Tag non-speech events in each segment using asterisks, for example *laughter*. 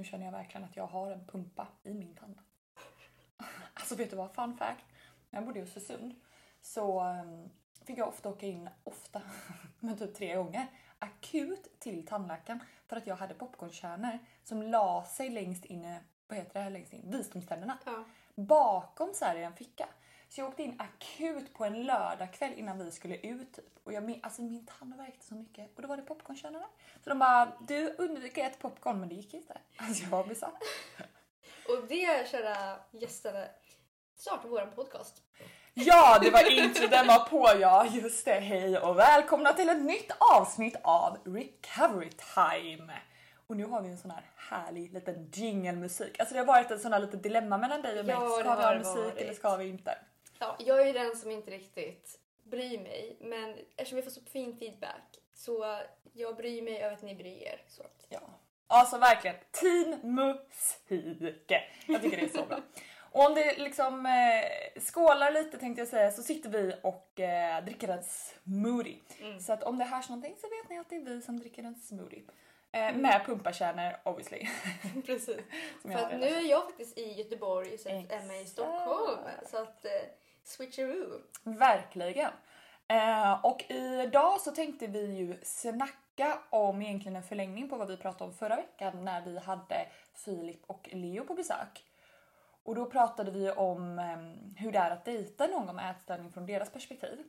nu känner jag verkligen att jag har en pumpa i min tand. *laughs* Alltså vet du vad, fun fact. När jag bodde i Östersund så um, fick jag ofta åka in, ofta, *laughs* men typ tre gånger, akut till tandläkaren för att jag hade popcornkärnor som la sig längst in, vad heter det, längst in, visdomständerna. Ja. Bakom så här i en ficka. Så jag åkte in akut på en lördagkväll innan vi skulle ut typ. Och jag, alltså min tand värkte så mycket och då var det popcornkärnorna. Så de bara, du undviker ett popcorn men det gick inte. Alltså jag var besatt. *laughs* Och det, kära gäster, startar vår podcast. Ja, det var intro, den var på ja. Just det, hej och välkomna till ett nytt avsnitt av Recovery Time. Och nu har vi en sån här härlig liten jingelmusik. Alltså det har varit en sån här litet dilemma mellan dig och mig. Ja, Ska vi ha musik varit. eller ska vi inte? Ja, jag är den som inte riktigt bryr mig, men eftersom vi får så fin feedback så jag bryr mig över att ni bryr er. Så Ja. Alltså verkligen, team musik. Jag tycker det är så bra. Och om det liksom eh, skålar lite tänkte jag säga så sitter vi och eh, dricker en smoothie. Mm. Så att om det hörs någonting så vet ni att det är vi som dricker en smoothie. Eh, med pumpakärnor obviously. *laughs* Precis. För att nu är jag faktiskt i Göteborg för Emma i. Stockholm. Så att eh, switcheroo. Verkligen. Eh, och idag så tänkte vi ju snacka om egentligen en förlängning på vad vi pratade om förra veckan när vi hade Filip och Leo på besök. Och då pratade vi om eh, hur det är att dejta någon med ätstörning från deras perspektiv.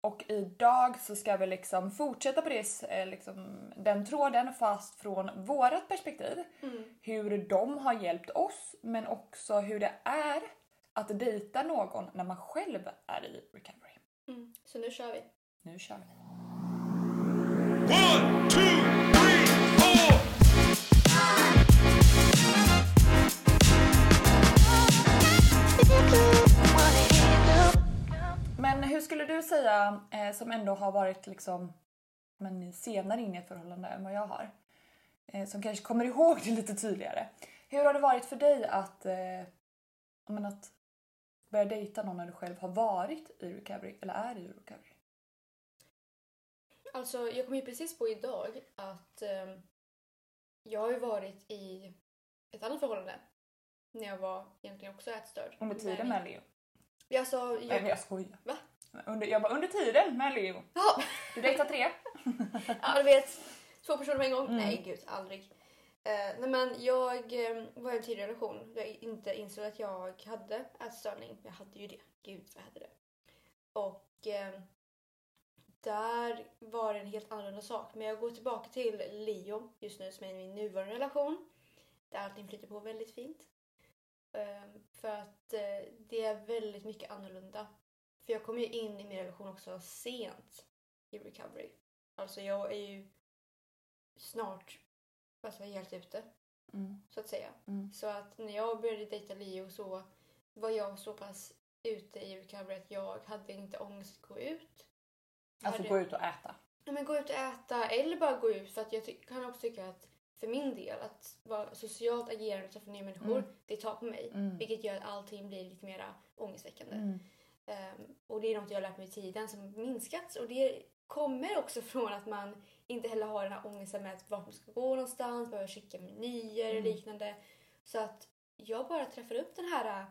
Och idag så ska vi liksom fortsätta på det, eh, liksom, den tråden fast från vårat perspektiv. Hur de har hjälpt oss men också hur det är att dejta någon när man själv är i recovery. Mm. Så nu kör vi. Nu kör vi. One, two, three, four. Men hur skulle du säga, eh, som ändå har varit liksom men senare in i ett förhållande än vad jag har, eh, som kanske kommer ihåg det lite tydligare. Hur har det varit för dig att, eh, men att börja dejta någon när du själv har varit i recovery eller är i recovery? Alltså, jag kom ju precis på idag att ehm, jag har ju varit i ett annat förhållande när jag var egentligen också ätstörd. Under tiden med Leo? Alltså, jag... Nej jag skojar. Va? Under, jag bara under tiden med Leo. Ja, Du dejtar tre? *laughs* ja, du vet. Två personer på en gång. Mm. Nej, gud, aldrig. Eh, nej, men jag eh, var i en tidig relation där jag inte insåg att jag hade ätstörning. Jag hade ju det. Gud, vad jag hade det. Och eh, där var det en helt annorlunda sak. Men jag går tillbaka till Leo just nu som är i min nuvarande relation. Där allting flyter på väldigt fint. Eh, för att eh, det är väldigt mycket annorlunda. För jag kom ju in i min relation också sent i recovery. Alltså jag är ju snart alltså helt ute Mm. så att säga. Mm. Så att när jag började dejta Leo så var jag så pass ute i recovery att jag hade inte ångest att gå ut. Alltså hade- gå ut och äta. Ja, men gå ut och äta eller bara gå ut för att jag kan också tycka att för min del att vara socialt agerande och träffa nya människor Mm. det tar på mig. Mm. Vilket gör att allting blir lite mera ångestväckande. Mm. Ehm, och det är något jag har lärt mig i tiden som minskats. Och det kommer också *laughs* från att man inte heller har den här ångesten med att vart man ska gå någonstans, behöver skicka menyer och Mm. liknande. Så att jag bara träffar upp den här äh,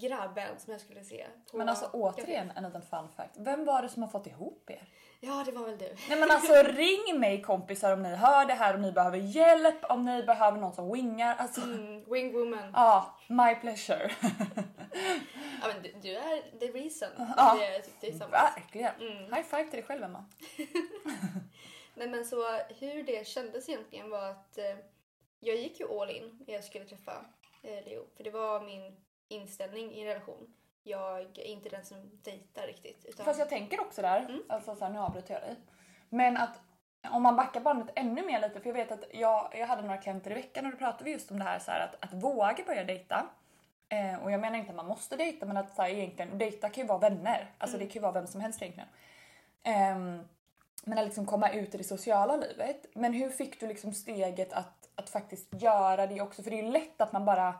grabben som jag skulle se. på Men alltså återigen en liten fun fact. Vem var det som har fått ihop er? Ja, det var väl du. Nej men alltså *laughs* ring mig kompisar om ni hör det här, om ni behöver hjälp, om ni behöver någon som wingar. Alltså, Mm, wing woman. ja, my pleasure. *laughs* Ja, men du, du är the reason. Ja. Det jag tyckte tillsammans. Verkligen. Mm. High five till dig själv Emma. *laughs* Nej men så hur det kändes egentligen var att eh, jag gick ju all in när jag skulle träffa eh, Leo. För det var min inställning i en relation. Jag är inte den som dejtar riktigt. Utan, Fast jag tänker också där, Mm. alltså så här, nu avbryter jag dig. Men att om man backar bandet ännu mer lite, för jag vet att jag, jag hade några klienter i veckan och då pratade vi just om det här, så här att, att våga börja dejta. Eh, och jag menar inte att man måste dejta men att så här, egentligen, dejta kan ju vara vänner. Alltså det kan ju vara vem som helst egentligen. Ehm, men att liksom komma ut i det sociala livet. Men hur fick du liksom steget att, att faktiskt göra det också? För det är ju lätt att man bara,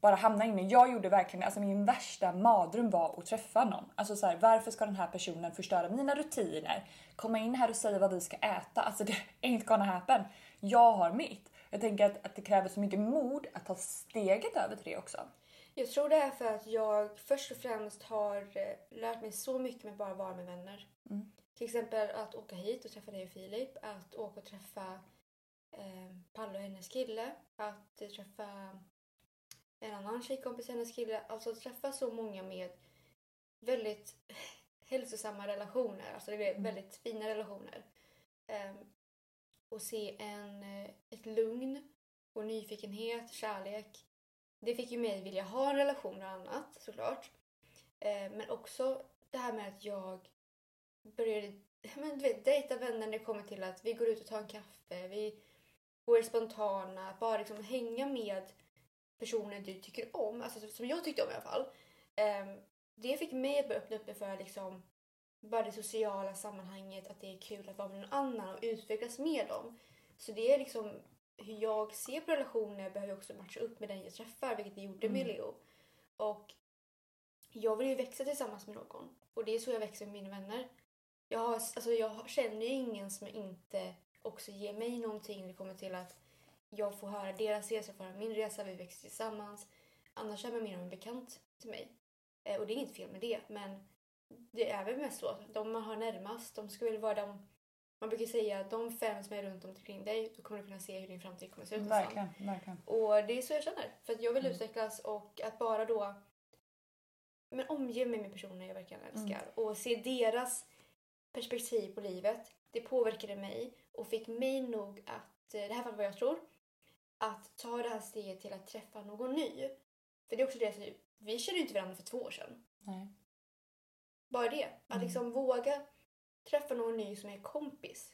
bara hamnar inne. Jag gjorde verkligen, alltså min värsta mardröm var att träffa någon. Alltså så här, varför ska den här personen förstöra mina rutiner? Komma in här och säga vad vi ska äta. Alltså det *laughs* ain't gonna happen. Jag har mitt. Jag tänker att, att det kräver så mycket mod att ta steget över till det också. Jag tror det är för att jag först och främst har eh, lärt mig så mycket med bara vara med vänner. Mm. Till exempel att åka hit och träffa dig och Filip. Att åka och träffa eh, Palle och hennes kille. Att eh, träffa en annan tjejkompis och hennes kille. Alltså att träffa så många med väldigt hälsosamma relationer. Alltså det är Mm. väldigt fina relationer. Eh, och se en, eh, ett lugn och nyfikenhet, kärlek. Det fick ju mig vilja ha en relation och annat såklart. Eh, men också det här med att jag började men, du vet, dejta vänner när det kommer till att vi går ut och tar en kaffe, vi går spontana, bara liksom hänga med personer du tycker om, alltså som jag tyckte om i alla fall. Eh, det fick mig att börja öppna upp mig för liksom bara det sociala sammanhanget, att det är kul att vara med någon annan och utvecklas med dem. Så det är liksom hur jag ser på relationer behöver också matcha upp med den jag träffar, vilket jag gjorde med Mm. Leo. Och jag vill ju växa tillsammans med någon. Och det är så jag växer med mina vänner. Jag, har, alltså jag känner ju ingen som inte också ger mig någonting när det kommer till att jag får höra deras resa, får höra min resa, vi växer tillsammans. Annars är man mer av en bekant till mig. Eh, och det är inget fel med det, men det är väl mest så. De man har närmast, de ska väl vara de... Man brukar säga de fem som är runt omkring dig, då kommer du kunna se hur din framtid kommer att se ut. Verkligen, verkligen. Och det är så jag känner. För att jag vill Mm. utvecklas och att bara då men omge mig med personer jag verkligen älskar Mm. och se deras perspektiv på livet. Det påverkade mig och fick mig nog att, eh, det här var vad jag tror, att ta det här steget till att träffa någon ny. För det är också det att vi- kände inte varandra för två år sedan. Nej. Bara det. Att Mm. liksom våga träffa någon ny som är kompis.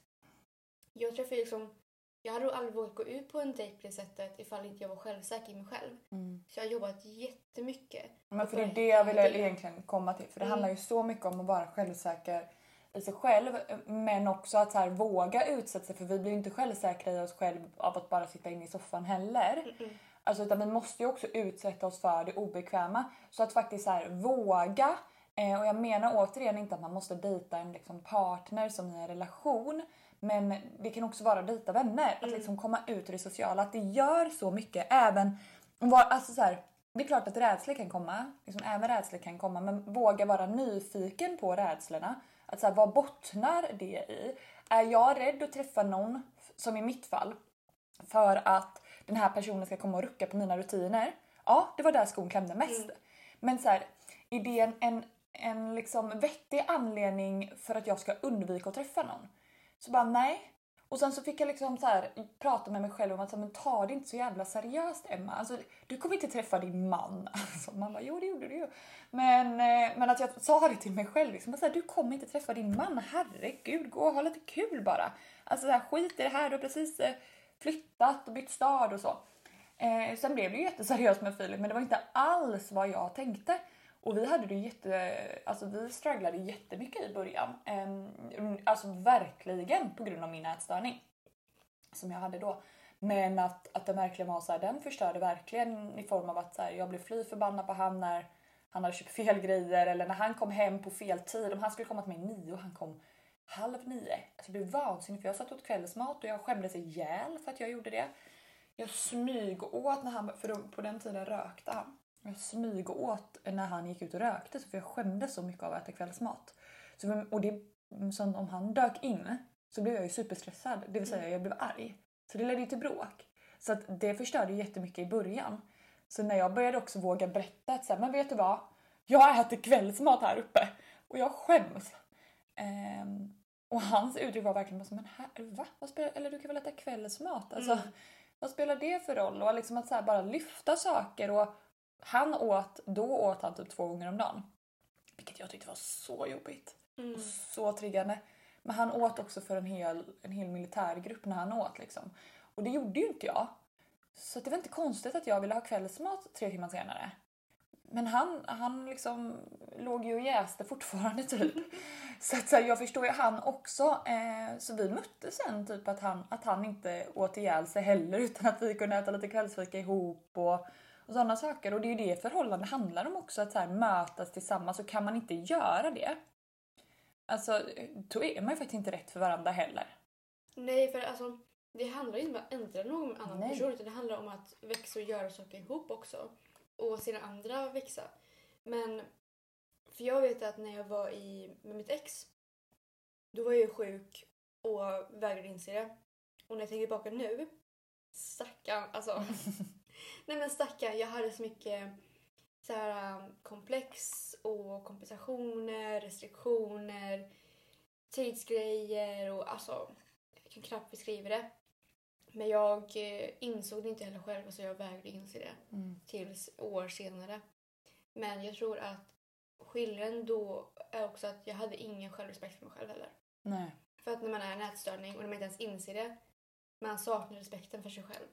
Jag träffar liksom, jag hade aldrig vågat gå ut på en dejt på det sättet ifall inte jag var självsäker i mig själv. Mm. Så jag har jobbat jättemycket. Men för det är det jag att vill hitta det. egentligen komma till. För det Mm. handlar ju så mycket om att vara självsäker i sig själv. Men också att så här, våga utsätta sig. För vi blir ju inte självsäkra i oss själv av att bara sitta inne i soffan heller. Mm-mm. Alltså, utan vi måste ju också utsätta oss för det obekväma. Så att faktiskt så här, våga. Eh, och jag menar återigen inte att man måste dejta en liksom, partner som i en relation. Men det kan också vara att dejta vänner. Att Mm. liksom komma ut i det sociala. Att det gör så mycket. Även var, alltså så här, det är klart att rädslor kan komma. Liksom, även rädslor kan komma. Men våga vara nyfiken på rädslorna. Att så här, vad bottnar det i? Är jag rädd att träffa någon, som i mitt fall, för att den här personen ska komma och rucka på mina rutiner? Ja, det var där skon klämde mest. Men så här, är det en, en, en liksom vettig anledning för att jag ska undvika att träffa någon? Så bara nej. Och sen så fick jag liksom så här, prata med mig själv om att så men ta det inte så jävla seriöst Emma. Alltså, du kommer inte träffa din man. *laughs* Alltså, man bara, jo det gjorde du ju. Men, eh, men att jag sa det till mig själv. Liksom, så här, du kommer inte träffa din man. Herregud, gå och ha lite kul bara. Alltså så här, skit i det här, du har precis eh, flyttat och bytt stad och så. Eh, sen blev det ju jätteseriöst med Filip men det var inte alls vad jag tänkte. Och vi hade det jätte, alltså vi strugglade jättemycket i början. Ehm, alltså verkligen på grund av min ätstörning. Som jag hade då. Men att, att det verkligen var så här, den förstörde verkligen i form av att så här, jag blev fly förbannad på han när han hade köpt *laughs* fel grejer eller när han kom hem på fel tid. Om han skulle komma till mig nio och han kom halv nio. Alltså jag blev vansinnig för jag satt åt kvällsmat och jag skämdes ihjäl för att jag gjorde det. Jag smygåt när han, för då, på den tiden rökte han. Jag smygåt när han gick ut och rökte så för jag skämdes så mycket av att äta kvällsmat. Så, och det, så om han dök in så blev jag ju superstressad, det vill säga jag blev arg. Så det ledde ju till bråk. Så att det förstörde jättemycket i början. Så när jag började också våga berätta att så här, men vet du vad? Jag äter kvällsmat här uppe och jag skäms. Ehm, och hans uttryck var verkligen bara så, men här, va? Vad spelar, eller du kan väl äta kvällsmat? Alltså, Mm. Vad spelar det för roll? Och liksom att så bara lyfta saker. Och han åt, då åt han typ två gånger om dagen. Vilket jag tyckte var så jobbigt Mm. och så triggande. Men han åt också för en hel, en hel militärgrupp när han åt liksom. Och det gjorde ju inte jag. Så det var inte konstigt att jag ville ha kvällsmat tre timmar senare. Men han, han liksom låg ju och jäste fortfarande *laughs* typ. Så, att, så här, jag förstår ju han också. Eh, så vi möttes sen typ att han, att han inte åt ihjäl sig heller utan att vi kunde äta lite kvällsfika ihop och, och sådana saker. Och det är ju det förhållande handlar om också. Att så här, mötas tillsammans så kan man inte göra det. Alltså då är man ju faktiskt inte rätt för varandra heller. Nej, för alltså det handlar inte om att ändra någon annan Nej. person utan det handlar om att växa och göra saker ihop också. Och se andra växa. Men, för jag vet att när jag var i, med mitt ex, då var jag ju sjuk och vägrade inse det. Och när jag tänker tillbaka nu, stackarn, alltså. *laughs* nej men stackarn, jag hade så mycket så här, um, komplex och kompensationer, restriktioner, tidsgrejer och alltså, jag kan knappt beskriva det. Men jag eh, insåg det inte heller själv, så jag vägrade inse det Mm. tills år senare. Men jag tror att skillnaden då är också att jag hade ingen självrespekt för mig själv heller. Nej. För att när man är en ätstörning och när man inte ens inser det, man saknar respekten för sig själv.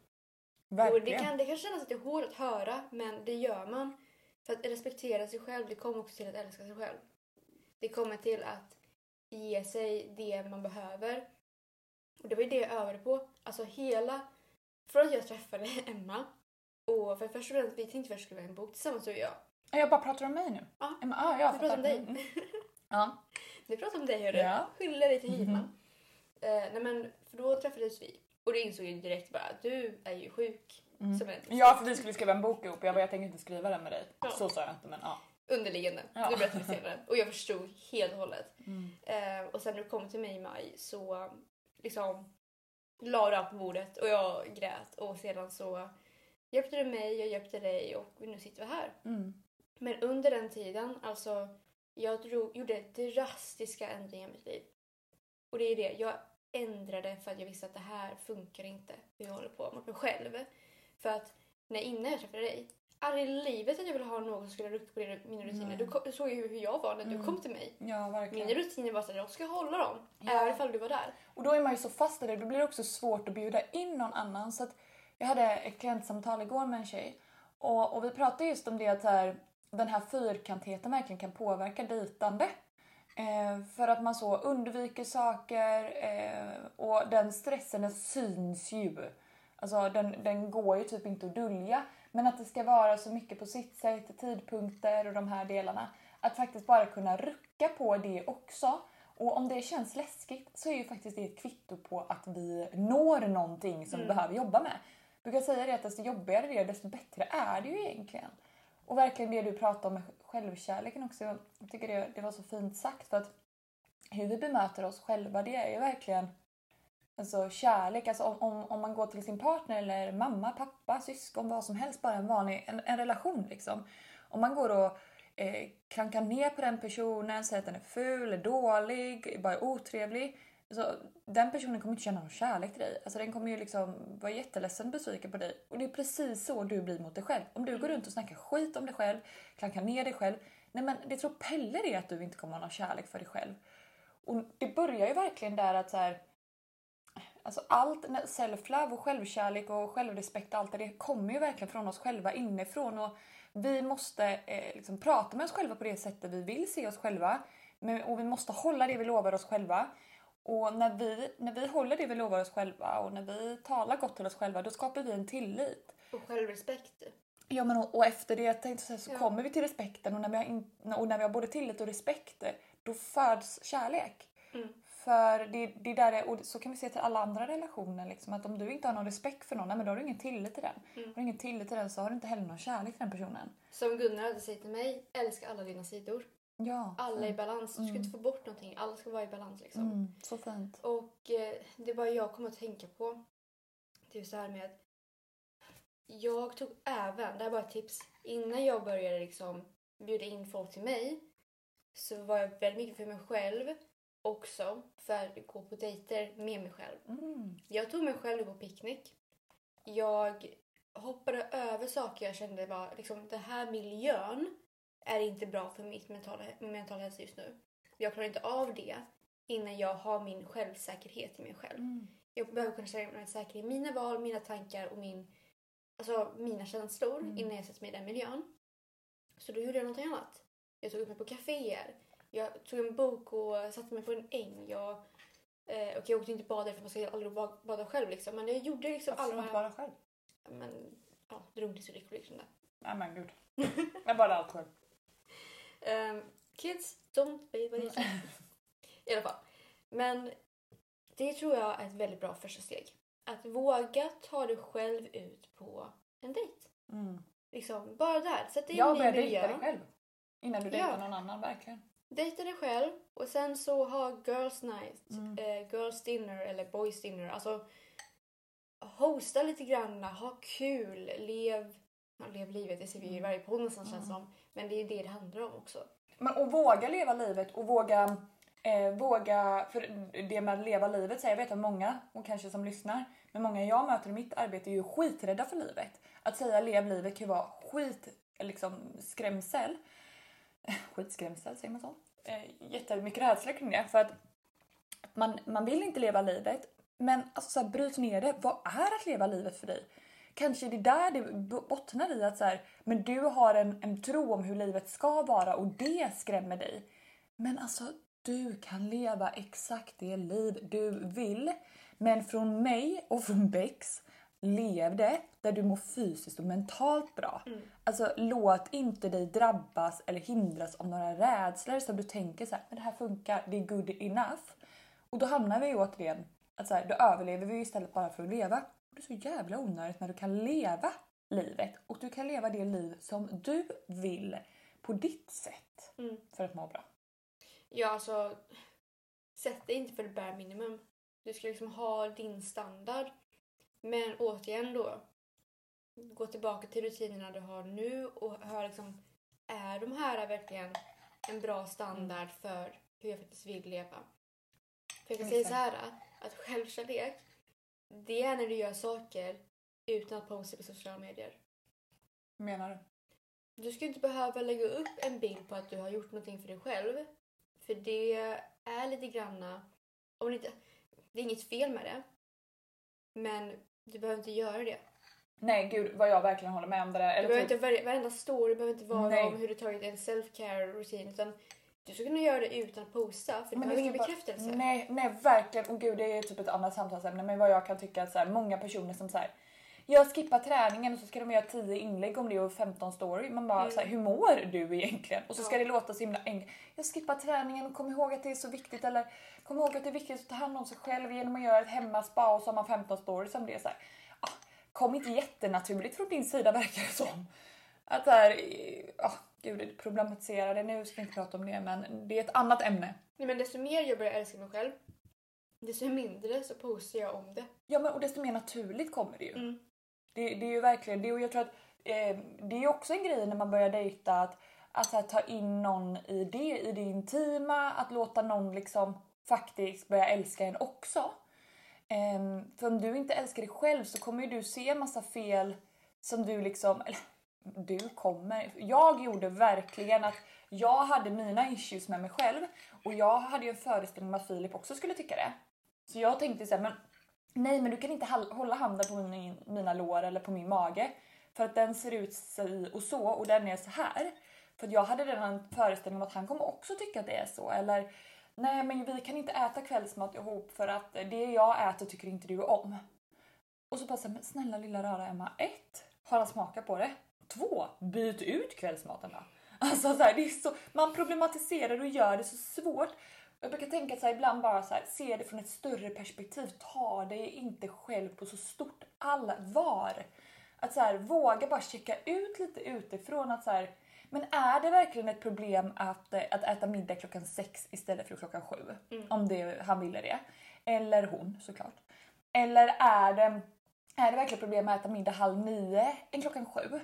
Och det Verkligen. kan, det kan kännas lite hårt att höra, men det gör man. För att respektera sig själv, det kommer också till att älska sig själv. Det kommer till att ge sig det man behöver. Och det var ju det jag övade på. Alltså hela... Från att jag träffade *laughs* Emma, och för först och främst, vi tänkte först skriva en bok tillsammans du och jag. Jag bara pratar om mig nu? Ja. Men, ah, jag Vi pratar om dig. Mm. *laughs* Ja. Vi pratar om dig hörru. Ja. Skyller dig till Mhm. Hidman. Eh, nej men, för då träffades vi. Och då insåg jag direkt bara att du är ju sjuk. Mm. Som en ja, för vi skulle skriva en bok ihop. Jag bara, jag tänker inte skriva den med dig. Ja. Så sa jag inte, men ja. underliggande. Ja. Det berättade senare. *laughs* Och jag förstod helt och hållet. Mm. Eh, och sen när du kom till mig i maj så liksom la du allt på bordet och jag grät. Och sedan så hjälpte du mig, jag hjälpte dig och nu sitter vi här. Mm. Men under den tiden, alltså jag drog, gjorde drastiska ändringar i mitt liv. Och det är det, jag ändrade för att jag visste att det här funkar inte. Hur jag håller på mot mig själv. För att när innan jag träffade dig, aldrig i livet att jag ville ha någon som skulle rucka på mina rutiner. Du, kom, du såg ju hur jag var när du Mm. kom till mig. Ja, verkligen. Mina rutiner var så att jag ska hålla dem. Ja. Även ifall du var där. Och då är man ju så fast i det, då blir det också svårt att bjuda in någon annan. Så att jag hade ett klientsamtal igår med en tjej och, och vi pratade just om det att här, den här fyrkantigheten verkligen kan påverka dejtande. Eh, för att man så undviker saker eh, och den stressen den syns ju. Alltså den, den går ju typ inte att dölja. Men att det ska vara så mycket på sitt sätt, tidpunkter och de här delarna. Att faktiskt bara kunna rucka på det också. Och om det känns läskigt så är ju faktiskt det ett kvitto på att vi når någonting som vi behöver jobba med. Jag brukar säga det att desto jobbigare det är desto bättre är det ju egentligen. Och verkligen det du pratade om självkärleken också. Jag tycker det, det var så fint sagt för att hur vi bemöter oss själva det är ju verkligen Alltså kärlek, alltså om, om, man går till sin partner eller mamma, pappa, syskon, vad som helst, bara en vanlig en, en relation liksom. Om man går och eh, klankar ner på den personen, säger att den är ful, är dålig, bara är otrevlig. Så den personen kommer inte känna någon kärlek till dig. Alltså den kommer ju liksom vara jätteledsen och besviken på dig. Och det är precis så du blir mot dig själv. Om du går runt och snackar skit om dig själv, klankar ner dig själv. Nej men det tror Pelle det att du inte kommer ha någon kärlek för dig själv. Och det börjar ju verkligen där att så här, Alltså allt, self-love och självkärlek och självrespekt och allt det, det kommer ju verkligen från oss själva inifrån. Och vi måste eh, liksom prata med oss själva på det sättet vi vill se oss själva. Men, och vi måste hålla det vi lovar oss själva. Och när vi, när vi håller det vi lovar oss själva och när vi talar gott till oss själva, då skapar vi en tillit. Och självrespekt. Ja, men och, och efter det jag tänkte säga, så Ja. kommer vi till respekten och när vi, har in, och när vi har både tillit och respekt, då föds kärlek. Mm. För det, det är där det, och så kan vi se till alla andra relationer. Liksom, att om du inte har någon respekt för någon, nej, men då har du ingen tillit till den. Mm. Har du ingen tillit till den så har du inte heller någon kärlek till den personen. Som Gunnar hade sagt till mig, älska alla dina sidor. Ja, Alla i fint. balans. Du ska Mm. inte få bort någonting. Alla ska vara i balans liksom. Mm, så fint. Och eh, det var jag kom att tänka på. Det är så här med att jag tog även, det här var ett tips, innan jag började liksom bjuda in folk till mig så var jag väldigt mycket för mig själv också för att gå på dejter med mig själv. Mm. Jag tog mig själv på picknick. Jag hoppade över saker jag kände var liksom den här miljön är inte bra för mitt mentala, mentala hälsa just nu. Jag klarar inte av det innan jag har min självsäkerhet i mig själv. Mm. Jag behöver kunna känna mig säker i mina val, mina tankar och min, alltså mina känslor Mm. innan jag sätter mig i den miljön. Så då gjorde jag någonting annat. Jag tog upp mig på kaféer. Jag tog en bok och satte mig på en äng. Jag, eh, och jag åkte inte bada för man ska aldrig ba- bada själv liksom. Men jag gjorde liksom Varför alla här... bara själv? Men, ja, drunkningsolyckor liksom där. Nej men gud. Jag bara allt själv. Ehm, kids, don't be what you say. I alla fall. Men det tror jag är ett väldigt bra första steg. att våga ta dig själv ut på en dejt. Mm. Liksom, bara där. Sätt dig in i börjar dejta dig miljön. själv. Innan du Ja. dejtar någon annan, verkligen. Dejta dig själv och sen så ha girls night, Mm. eh, girls dinner eller boys dinner. Alltså hosta lite grann, ha kul, lev, ja, lev livet, det ser vi ju i Mm. varje podd nästan känns som. Men det är det det handlar om också. Men att våga leva livet och våga, eh, våga, för det med att leva livet, så jag vet att många, och kanske som lyssnar, men många jag möter i mitt arbete är ju skiträdda för livet. Att säga lev livet kan ju vara skit, liksom skrämsel. *laughs* Skitskrämsel, säger man så? Eh, jättemycket rädsla kring det. För att man, man vill inte leva livet, men alltså så här, bryt ner det. Vad är att leva livet för dig? Kanske det är där det bottnar i att så här, men du har en, en tro om hur livet ska vara och det skrämmer dig. Men alltså, du kan leva exakt det liv du vill. Men från mig och från Bex, lev det där du mår fysiskt och mentalt bra. Alltså låt inte dig drabbas eller hindras av några rädslor som du tänker så här, men det här funkar, det är good enough. Och då hamnar vi återigen att så här, då överlever vi istället bara för att leva. Och det är så jävla onödigt när du kan leva livet och du kan leva det liv som du vill på ditt sätt Mm. för att må bra. Ja, alltså sätt dig inte för det bare minimum. Du ska liksom ha din standard. Men återigen då, gå tillbaka till rutinerna du har nu och hör liksom, är de här verkligen en bra standard för hur jag faktiskt vill leva? För jag kan säga så här att självkärlek, det är när du gör saker utan att posta på sociala medier. Menar du? Du ska inte behöva lägga upp en bild på att du har gjort någonting för dig själv. För det är lite granna... Om det, inte, det är inget fel med det. Men du behöver inte göra det. Nej gud vad jag verkligen håller med om det där. Du Eller behöver typ, inte, varje- varenda story behöver inte vara Nej. om hur du tagit en self-care rutin. Utan du ska kunna göra det utan att posta. För Men behöver det ingen bekräftelse. Nej, nej verkligen. Och gud det är typ ett annat samtalsämne. Men vad jag kan tycka att så här, många personer som så här, jag skippar träningen och så ska de göra 10 inlägg om det och 15 story. Man bara Mm. så här, hur mår du egentligen? Och så ska Ja. det låta så himla enkelt. Jag skippar träningen och kom ihåg att det är så viktigt. Eller kom ihåg att det är viktigt att ta hand om sig själv genom att göra ett hemmaspa och så har man 15 stories som det är så här. Ah, kom inte jättenaturligt från din sida verkar det som. Att det här, ah, gud problematisera det nu, ska vi inte prata om det men det är ett annat ämne. Nej, men desto mer jag börjar älska mig själv, desto mindre så postar jag om det. Ja men och desto mer naturligt kommer det ju. Mm. Det, det är ju verkligen det och jag tror att eh, det är också en grej när man börjar dejta att, att här, ta in någon i det, i det intima, att låta någon liksom faktiskt börja älska en också. Ehm, för om du inte älskar dig själv så kommer ju du se massa fel som du liksom, eller du kommer, jag gjorde verkligen att jag hade mina issues med mig själv och jag hade ju en föreställning om att Filip också skulle tycka det. Så jag tänkte så här, men nej men du kan inte hålla handen på min, mina lår eller på min mage för att den ser ut si och så och den är så här. För att jag hade redan en föreställning om att han kommer också tycka att det är så eller nej men vi kan inte äta kvällsmat ihop för att det jag äter tycker inte du om. Och så bara så här, men snälla lilla rara Emma, ett, har han smakat på det? Två, byt ut kvällsmaten då. Alltså så här, det är så, man problematiserar och gör det så svårt. Jag brukar tänka så här, ibland bara så här, se det från ett större perspektiv. Ta dig inte själv på så stort allvar. Att så här, våga bara checka ut lite utifrån att så här, men är det verkligen ett problem att, eh, att äta middag klockan sex istället för klockan sju? Om det, han ville det. Eller hon såklart. Eller är det, är det verkligen ett problem att äta middag halv nio än klockan sju?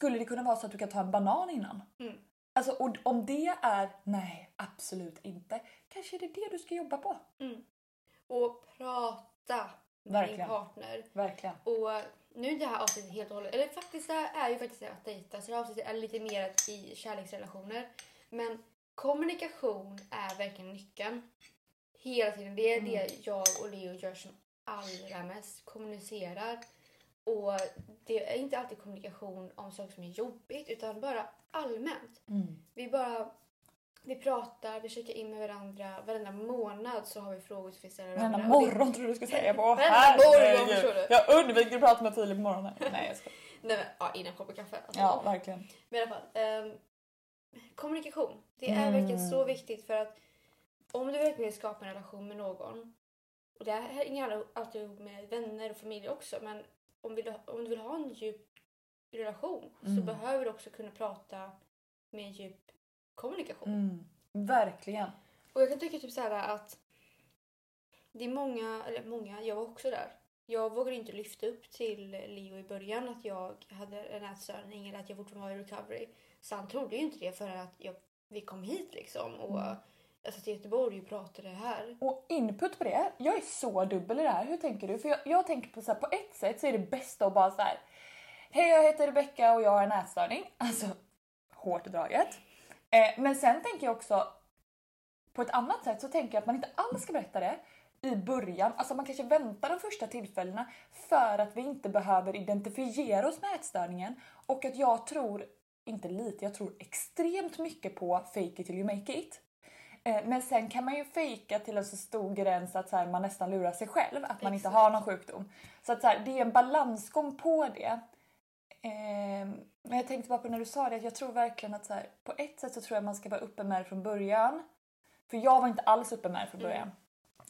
Skulle det kunna vara så att du kan ta en banan innan? Mm. Alltså och om det är nej, absolut inte. Kanske är det det du ska jobba på. Mm. Och prata med Verkligen. din partner. Verkligen. Och nu är det här avsnittet helt och hållet, eller faktiskt det här är ju faktiskt att dejta så det här avsnittet är lite mer i kärleksrelationer. Men kommunikation är verkligen nyckeln. Hela tiden. Det är Mm. det jag och Leo gör som allra mest. Kommunicerar. Och det är inte alltid kommunikation om saker som är jobbigt utan bara allmänt. Mm. Vi bara vi pratar, vi checkar in med varandra. Varenda månad så har vi frågor som vi ställer Varenda varandra. Det- morgon tror du skulle säga på. *laughs* Varenda morgon, förstår du. Jag undviker att prata med Filip på morgonen. Nej jag ska. *laughs* Nej, men, ja, innan kopp kaffe. Alltså. Ja verkligen. Men i alla fall. ehm, kommunikation. Det är Mm. verkligen så viktigt för att om du verkligen vill skapa en relation med någon och det här hänger alltid ihop med vänner och familj också, men om, vill, om du vill ha en djup relation så Mm. behöver du också kunna prata med en djup kommunikation. Mm. Verkligen. Och jag kan tycka typ så här att det är många, eller många, jag var också där. Jag vågade inte lyfta upp till Leo i början att jag hade en ätstörning eller att jag fortfarande var i recovery. Så han trodde ju inte det förrän att jag, vi kom hit liksom. Och Mm jag satt i Göteborg och pratade här. Och input på det, jag är så dubbel i det här. Hur tänker du? För jag, jag tänker på så här, på ett sätt så är det bästa att bara så här. Hej jag heter Rebecka och jag har en ätstörning. Alltså hårt draget. Eh, men sen tänker jag också på ett annat sätt så tänker jag att man inte alls ska berätta det i början. Alltså man kanske väntar de första tillfällena för att vi inte behöver identifiera oss med ätstörningen. Och att jag tror, inte lite, jag tror extremt mycket på fake it till you make it. Eh, Men sen kan man ju fejka till en så stor gräns att så här, man nästan lurar sig själv att man inte Exakt. har någon sjukdom. Så att så här, det är en balansgång på det. Ehm, Men jag tänkte bara på när du sa det att jag tror verkligen att så här, på ett sätt så tror jag man ska vara uppe med det från början. För jag var inte alls uppe med det från början.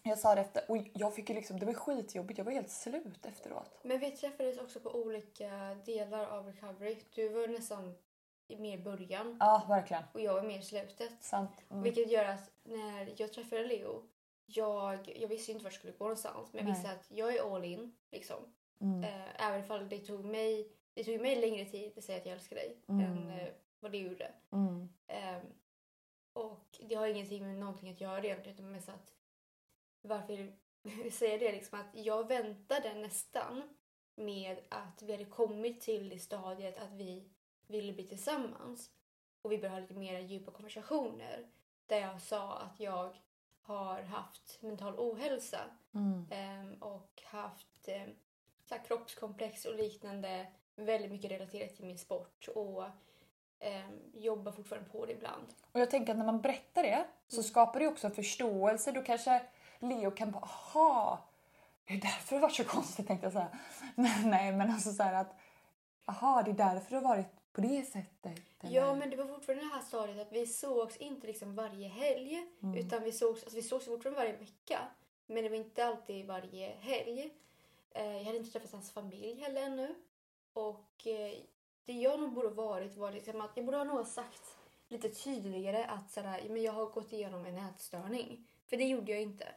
Jag sa det efter och jag fick ju liksom, det var skitjobbigt, jag var helt slut efteråt. Men vi träffades också på olika delar av recovery. Du var nästan mer början Ja, verkligen. och jag var mer i slutet. Sant. Mm. Vilket gör att när jag träffade Leo, jag, jag visste inte vart jag skulle gå någonstans. Men jag Nej. visste att jag är all in. Liksom. Mm. Eh, även om det tog mig, det tog mig längre tid att säga att jag älskar dig Mm. än eh, vad det gjorde. Mm. Ehm, och det har ingenting med någonting att göra egentligen. Utan mest att varför *laughs* jag säger det liksom att jag väntade nästan med att vi hade kommit till det stadiet att vi ville bli tillsammans. Och vi började ha lite mer djupa konversationer. Där jag sa att jag har haft mental ohälsa Mm. ehm, och haft eh, så kroppskomplex och liknande väldigt mycket relaterat till min sport och ehm, jobbar fortfarande på det ibland. Och jag tänker att när man berättar det så Mm. skapar det också en förståelse. Då kanske Leo kan bara, aha, det är därför det var så konstigt tänkte jag säga. *laughs* Men nej, men alltså så här att, aha, det är därför det har varit på det sättet. eller? Ja, men det var fortfarande det här stadiet att vi sågs inte liksom varje helg Mm. utan vi sågs, alltså vi sågs fortfarande varje vecka. Men det var inte alltid varje helg. Eh, jag hade inte träffat hans familj heller ännu. Och eh, det jag nog borde ha varit var liksom att jag borde ha nog sagt lite tydligare att sådär, men jag har gått igenom en ätstörning. För det gjorde jag inte.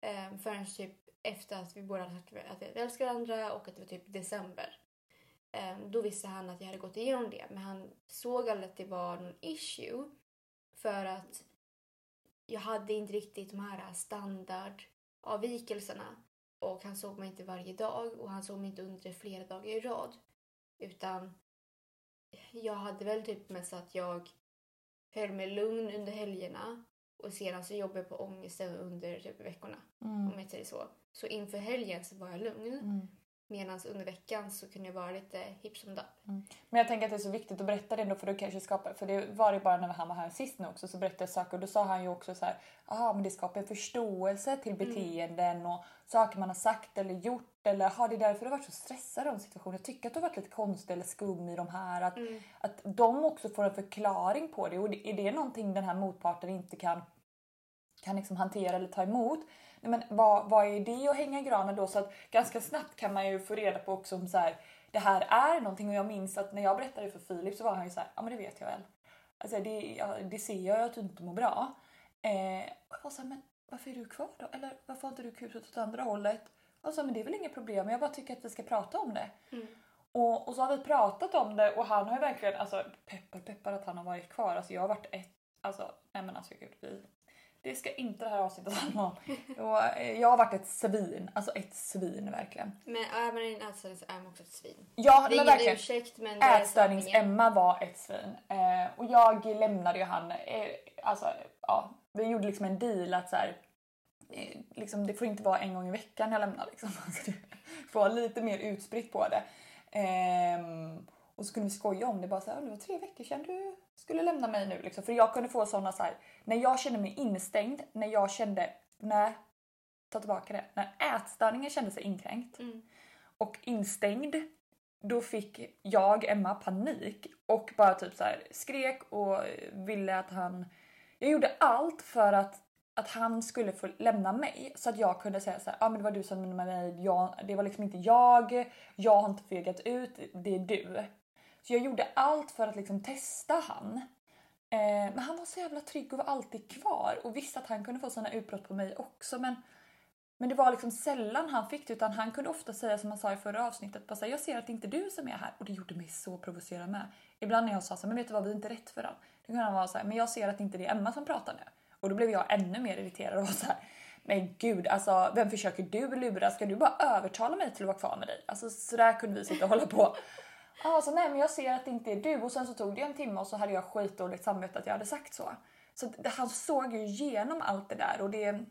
Eh, förrän typ efter att vi båda hade sagt att vi älskar varandra och att det var typ december. Eh, då visste han att jag hade gått igenom det. Men han såg aldrig att det var någon issue. För att jag hade inte riktigt de här standardavvikelserna. Och han såg mig inte varje dag och han såg mig inte under flera dagar i rad. Utan jag hade väl typ mest att jag höll mig lugn under helgerna och sedan så jobbade jag på ångesten under typ veckorna. Mm. Om jag säger så. Så inför helgen så var jag lugn. Mm. Medan under veckan så kunde jag vara lite hipp som dapp. Men jag tänker att det är så viktigt att berätta det ändå för du kanske skapar, för det var det bara när han var här sist nu också så berättade jag saker och då sa han ju också så här, aha men det skapar en förståelse till beteenden och saker man har sagt eller gjort eller har det är därför du varit så stressad av situationen. Jag tycker att du har varit lite konstig eller skum i de här. Att, att de också får en förklaring på det och är det någonting den här motparten inte kan kan liksom hantera eller ta emot. Nej, Men vad, vad är det att hänga i granen då? Så att ganska snabbt kan man ju få reda på också om så här, det här är någonting och jag minns att när jag berättade för Filip så var han ju så här, ja men det vet jag väl. Alltså det, ja, det ser jag ju att du inte mår bra. Eh, och jag var så här, men varför är du kvar då? Eller varför har inte du kutat åt andra hållet? Och så, men det är väl inget problem, jag bara tycker att vi ska prata om det. Mm. Och, och så har vi pratat om det och han har ju verkligen, alltså peppar peppar att han har varit kvar. Alltså jag har varit ett, alltså nej men alltså gud vi, det ska inte det här avsnittet handla om. Och, eh, jag har varit ett svin, alltså ett svin verkligen. Men är man i en ätstörning så är man också ett svin. Ja Det är men ingen verkligen. ursäkt men det. Ätstörnings-Emma var ett svin. Eh, och jag lämnade ju han, eh, alltså ja, vi gjorde liksom en deal att så här, eh, liksom, det får inte vara en gång i veckan jag lämnar liksom. *laughs* Alltså, det får vara lite mer utspritt på det. Ehm, och så kunde vi skoja om det bara så här, det var tre veckor sedan du skulle lämna mig nu liksom. För jag kunde få såna så här, när jag kände mig instängd, när jag kände, nej, ta tillbaka det, när ätstörningen kände sig inkränkt Mm. och instängd, då fick jag, Emma, panik och bara typ så här skrek och ville att han... Jag gjorde allt för att att han skulle få lämna mig så att jag kunde säga så här, ah, men det var du som lämnade mig, jag, det var liksom inte jag, jag har inte fegat ut, det är du. Så jag gjorde allt för att liksom testa han. Eh, men han var så jävla trygg och var alltid kvar och visste att han kunde få såna utbrott på mig också men men det var liksom sällan han fick det utan han kunde ofta säga som han sa i förra avsnittet bara här, jag ser att det inte är du som är här och det gjorde mig så provocerad med. Ibland när jag sa så här, men vet du vad vi är inte rätt för dem. Då kunde han vara så här, men jag ser att det inte är Emma som pratar nu. Och då blev jag ännu mer irriterad och var så här, men gud alltså vem försöker du lura? Ska du bara övertala mig till att vara kvar med dig? Alltså så där kunde vi sitta och hålla på. Alltså nej men jag ser att det inte är du och sen så tog det en timme och så hade jag skitdåligt samvete att jag hade sagt så. Så han såg ju igenom allt det där och det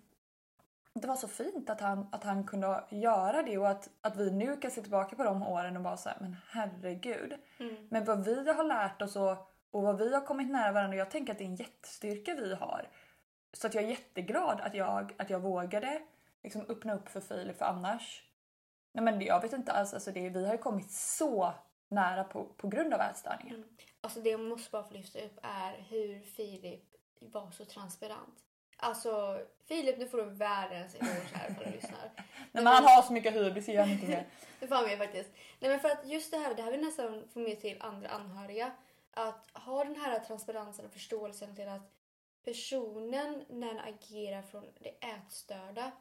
det var så fint att han, att han kunde göra det och att, att vi nu kan se tillbaka på de åren och bara säga men herregud. Mm. Men vad vi har lärt oss och, och vad vi har kommit nära varandra. Jag tänker att det är en jättestyrka vi har. Så att jag är jätteglad att jag, att jag vågade liksom öppna upp för Filip för annars. Nej men jag vet inte alls, alltså det, vi har ju kommit så nära på, på grund av ätstörningen. Mm. Alltså det jag måste bara få lyfta upp är hur Filip var så transparent. Alltså Filip, nu får du världens eloge här för att lyssnar. *laughs* Nej, men han har så mycket hybris, gör han inte mer. *laughs* Det får han med faktiskt. Nej men för att just det här, det här vill nästan få med till andra anhöriga. Att ha den här transparensen och förståelsen till att personen när den agerar från det ätstörda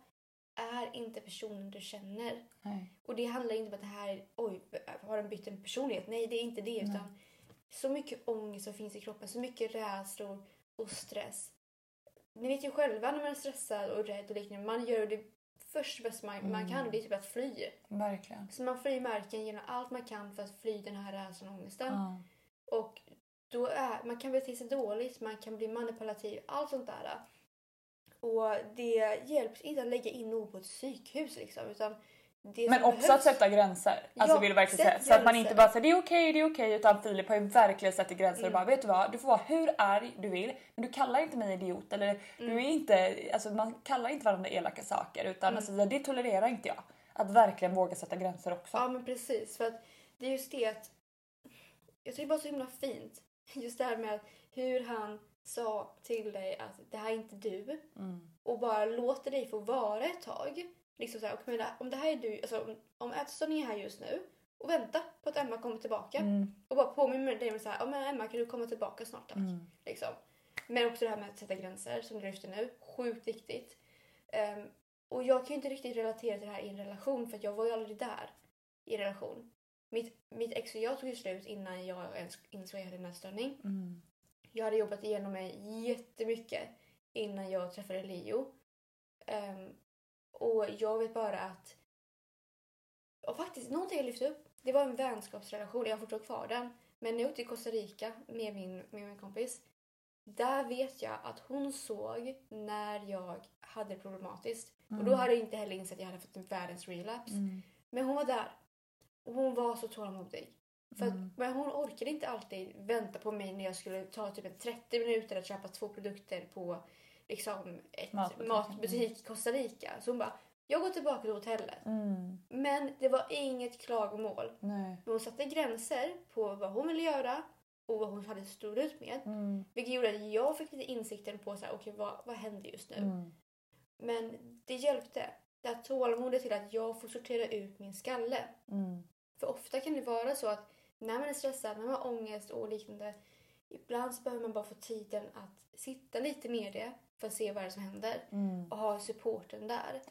är inte personen du känner. Nej. Och det handlar inte om att det här är, oj, har den bytt en personlighet? Nej, det är inte det. Utan så mycket ångest som finns i kroppen, så mycket rädslor och stress. Ni vet ju själva när man är stressad och rädd och liknande, man gör det först bäst man, man kan, det är typ att fly. Verkligen. Så man flyr marken genom allt man kan för att fly den här rädslan och ångesten. Ja. Och då är, man kan bete sig dåligt, man kan bli manipulativ, allt sånt där. Och det hjälps inte att lägga in någon på ett psykhus liksom. Utan det Men också behövs- att sätta gränser. Alltså Ja, vill du verkligen säga. Så att man inte bara säger det är okej, det är okej. Utan Filip har ju verkligen satt gränser och Mm. bara vet du vad, du får vara hur arg du vill. Men du kallar inte mig idiot eller du Mm. är inte, alltså man kallar inte varandra elaka saker. Utan alltså, det tolererar inte jag. Att verkligen våga sätta gränser också. Ja men precis. För att det är just det att jag tycker bara så himla fint. Just det här med hur han sa till dig att det här är inte du. Mm. Och bara låter dig få vara ett tag. Liksom så här, och menar, om det här är du, alltså om, om ätstörningen är här just nu och vänta på att Emma kommer tillbaka. Mm. Och bara påminner dig om så här, men Emma kan du komma tillbaka snart tack. Mm. Liksom. Men också det här med att sätta gränser som du lyfter nu. Sjukt viktigt. Ehm, och jag kan ju inte riktigt relatera till det här i en relation för att jag var ju aldrig där i relation. Mitt, mitt ex och jag tog ju slut innan jag ens insåg att jag hade en ätstörning. Mm. Jag hade jobbat igenom mig jättemycket innan jag träffade Leo. Ehm, och jag vet bara att... Och faktiskt, någonting jag lyfte upp. Det var en vänskapsrelation. Jag har fortfarande kvar den. Men när jag åkte till Costa Rica med min, med min kompis. Där vet jag att hon såg när jag hade det problematiskt. Och då hade jag inte heller insett att jag hade fått en världens relapse. Mm. Men hon var där. Och hon var så tålamodig. För att, Mm. men hon orkade inte alltid vänta på mig när jag skulle ta typ en 30 minuter att köpa två produkter på liksom ett Matbutik. matbutik, i Costa Rica. Så hon bara, jag går tillbaka till hotellet. Mm. Men det var inget klagomål. Nej. Hon satte gränser på vad hon ville göra och vad hon hade stått ut med. Mm. Vilket gjorde att jag fick lite insikten på så här, okej vad, vad händer just nu? Mm. Men det hjälpte. Det här tålamodet till att jag får sortera ut min skalle. Mm. För ofta kan det vara så att när man är stressad, när man har ångest och liknande. Ibland så behöver man bara få tiden att sitta lite med det för att se vad det är som händer. Mm. Och ha supporten där.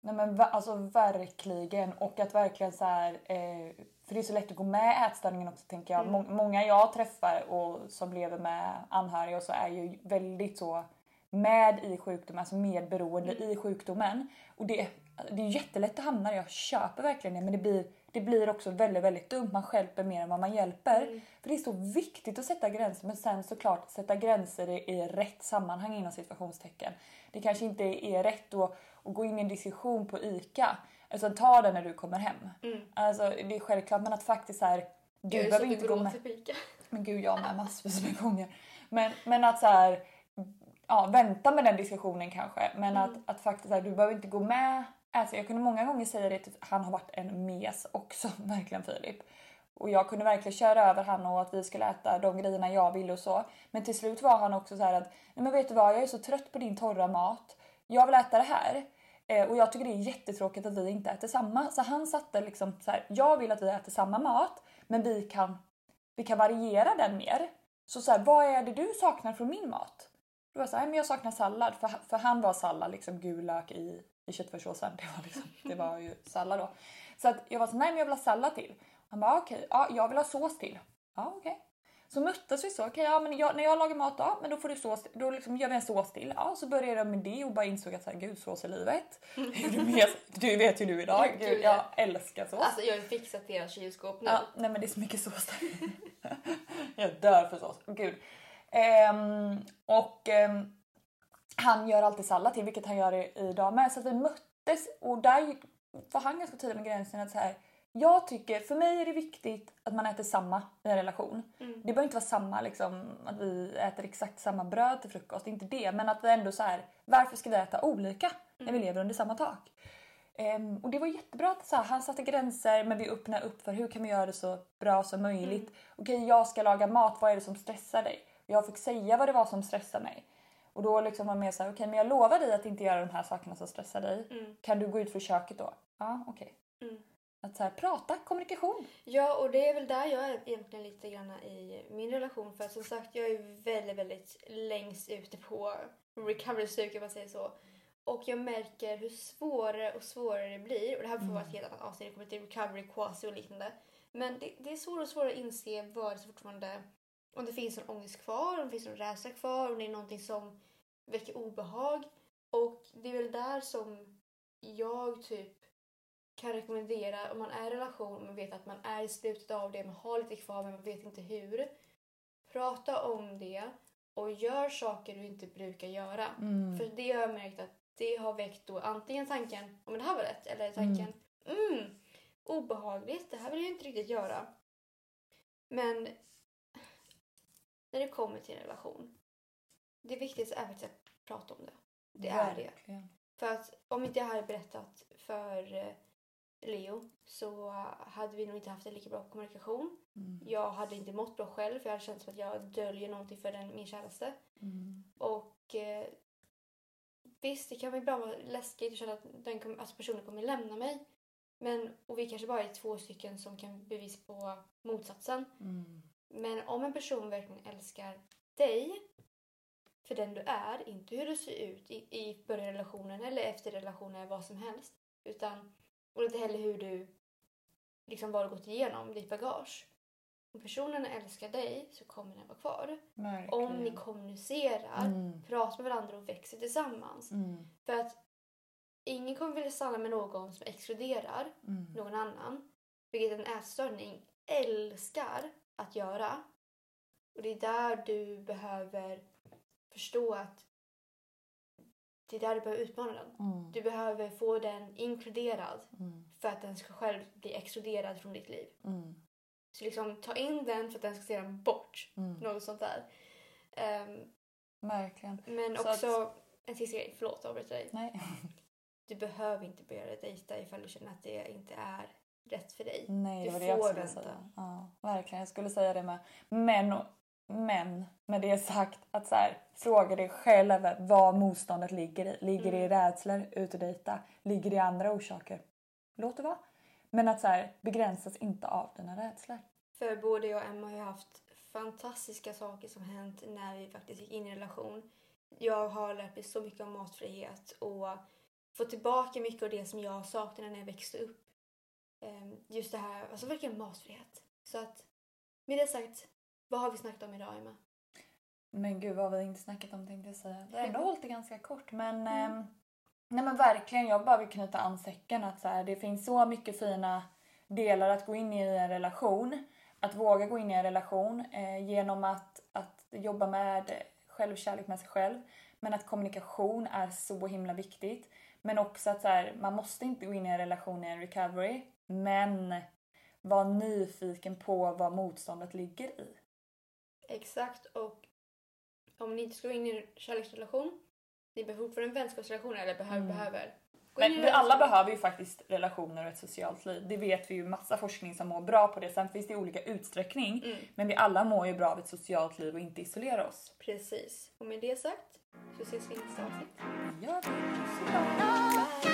Nej men alltså verkligen och att verkligen så här, eh, för det är så lätt att gå med ätstörningen också tänker jag. Mm. Må- många jag träffar och som lever med anhöriga och så är ju väldigt så med i sjukdomen, alltså medberoende Mm. i sjukdomen. Och det, det är jättelätt att hamna där, jag köper verkligen det men det blir, det blir också väldigt väldigt dumt. Man hjälper mer än vad man hjälper. Mm. För det är så viktigt att sätta gränser men sen såklart sätta gränser i, i rätt sammanhang inom situationstecken. Det kanske inte är rätt att, att gå in i en diskussion på ICA. Alltså ta den när du kommer hem. Mm. Alltså det är självklart men att faktiskt så här, du jag behöver inte gå med. Men gud jag med massvis med gånger. Men, men att så här, ja, vänta med den diskussionen kanske. Men att, att faktiskt så här, du behöver inte gå med. Alltså, jag kunde många gånger säga det till han har varit en mes också, *laughs* verkligen Filip. Och jag kunde verkligen köra över han och att vi skulle äta de grejerna jag ville och så. Men till slut var han också så här att, nej men vet du vad, jag är så trött på din torra mat. Jag vill äta det här. Eh, och jag tycker det är jättetråkigt att vi inte äter samma. Så han satte liksom så här, jag vill att vi äter samma mat, men vi kan, vi kan variera den mer. Så så här, vad är det du saknar från min mat? Då var jag så här, "Nej, men jag saknar sallad. För, för han var sallad, liksom gul lök i, i köttfärssåsen. *laughs* Det var, liksom, det var ju sallad då. Så att jag var så nej men jag vill ha sallad till. Han bara okej, ja jag vill ha sås till. Ja okej. Så möttes vi så, okej ja men jag, när jag lagar mat ja men då får du sås, då liksom gör vi en sås till. Ja så började jag med det och bara insåg att så här, gud sås är livet. *laughs* Du, vet, du vet ju du idag, Gud, gud, ja. jag älskar sås. Alltså jag har ju fixat deras kylskåp nu. Ja, nej men det är så mycket sås där. *laughs* jag dör för sås. Gud. Ehm, och ehm, han gör alltid sallad till, vilket han gör idag med. Så vi möttes och där var han ganska tydlig med gränsen att så här, jag tycker, för mig är det viktigt att man äter samma i en relation. Mm. Det behöver inte vara samma, liksom, att vi äter exakt samma bröd till frukost, inte det. Men att vi ändå så här, varför ska vi äta olika när vi lever under samma tak? Ehm, och det var jättebra att så här, han satte gränser men vi öppnade upp för hur kan vi göra det så bra som möjligt. Okej, jag ska laga mat, vad är det som stressar dig? Jag fick säga vad det var som stressar mig. Och då liksom var mer så här, okej men jag lovar dig att inte göra de här sakerna som stressar dig. Mm. Kan du gå ut för köket då? Ja, okej. Mm. Att så här, prata, kommunikation. Ja, och det är väl där jag är egentligen lite grann i min relation. För som sagt, jag är väldigt, väldigt längst ute på recovery-stuk om man säger så. Och jag märker hur svårare och svårare det blir. Och det här får vara ett helt annat avsnitt, det kommer till recovery, quasi och liknande. Men det, det är svårare och svårare att inse vad det fortfarande... Om det finns en ångest kvar, om det finns en rädsla kvar, om det är någonting som väcker obehag. Och det är väl där som jag typ kan rekommendera om man är i relation och man vet att man är i slutet av det, man har lite kvar men man vet inte hur. Prata om det och gör saker du inte brukar göra. Mm. För det har jag märkt att det har väckt då antingen tanken om det här var rätt eller tanken mm, obehagligt, det här vill jag inte riktigt göra. Men när det kommer till en relation, det viktigaste är faktiskt att prata om det. Det är det. Verkligen. För att om inte jag hade berättat för eh, Leo så hade vi nog inte haft en lika bra kommunikation. Mm. Jag hade inte mått bra själv för jag hade känt som att jag döljer någonting för den, min käraste. Mm. Och eh, visst, det kan ibland vara läskigt att känna att den kom, alltså personen kommer lämna mig. Men, och vi kanske bara är två stycken som kan bevisa på motsatsen. Mm. Men om en person verkligen älskar dig för den du är, inte hur du ser ut i, i början relationen eller efter relationen eller vad som helst. Utan, och inte heller hur du, liksom du gått igenom, ditt bagage. Om personen älskar dig så kommer den vara kvar. Verkligen. Om ni kommunicerar, Mm. pratar med varandra och växer tillsammans. Mm. För att ingen kommer vilja stanna med någon som exkluderar Mm. någon annan. Vilket en ätstörning älskar att göra. Och det är där du behöver förstå att det är där du behöver utmana den. Mm. Du behöver få den inkluderad Mm. för att den ska själv bli exkluderad från ditt liv. Mm. Så liksom ta in den för att den ska se den bort. Mm. Något sånt där. Ehm, Verkligen. men Så också en sista grej, förlåt att avbryta dig. Nej. Du behöver inte börja dejta ifall du känner att det inte är rätt för dig. Nej, det var det jag skulle vänta. säga. Ja, verkligen, jag skulle säga det med. Men, men med det sagt, att så här, fråga dig själv vad motståndet ligger i. Ligger det i Mm. rädslor, ut och dejta? Ligger det i andra orsaker? Låt det vara. Men att så här, begränsas inte av dina rädslor. För både jag och Emma har ju haft fantastiska saker som hänt när vi faktiskt gick in i en relation. Jag har lärt mig så mycket om matfrihet och fått tillbaka mycket av det som jag saknade när jag växte upp. Ehm, Just det här, alltså verkligen matfrihet. Så att med det sagt, vad har vi snackat om idag Emma? Men gud vad har vi inte snackat om tänkte jag säga. Vi har ändå hållit det ganska kort men Mm. ehm, Nej men verkligen, jag bara vill knyta an säcken att så här, det finns så mycket fina delar att gå in i en relation. Att våga gå in i en relation eh, genom att, att jobba med självkärlek med sig själv. Men att kommunikation är så himla viktigt. Men också att så här, man måste inte gå in i en relation i en recovery. Men var nyfiken på vad motståndet ligger i. Exakt och om ni inte ska gå in i en kärleksrelation, ni behöver fortfarande en vänskapsrelation eller behöver, Mm. behöver Gå Men vi alla behöver ju faktiskt relationer och ett socialt liv. Det vet vi ju massa forskning som mår bra på det. Sen finns det olika utsträckning. Mm. Men vi alla mår ju bra av ett socialt liv och inte isolera oss. Precis. Och med det sagt så ses vi i nästa avsnitt. Det gör vi.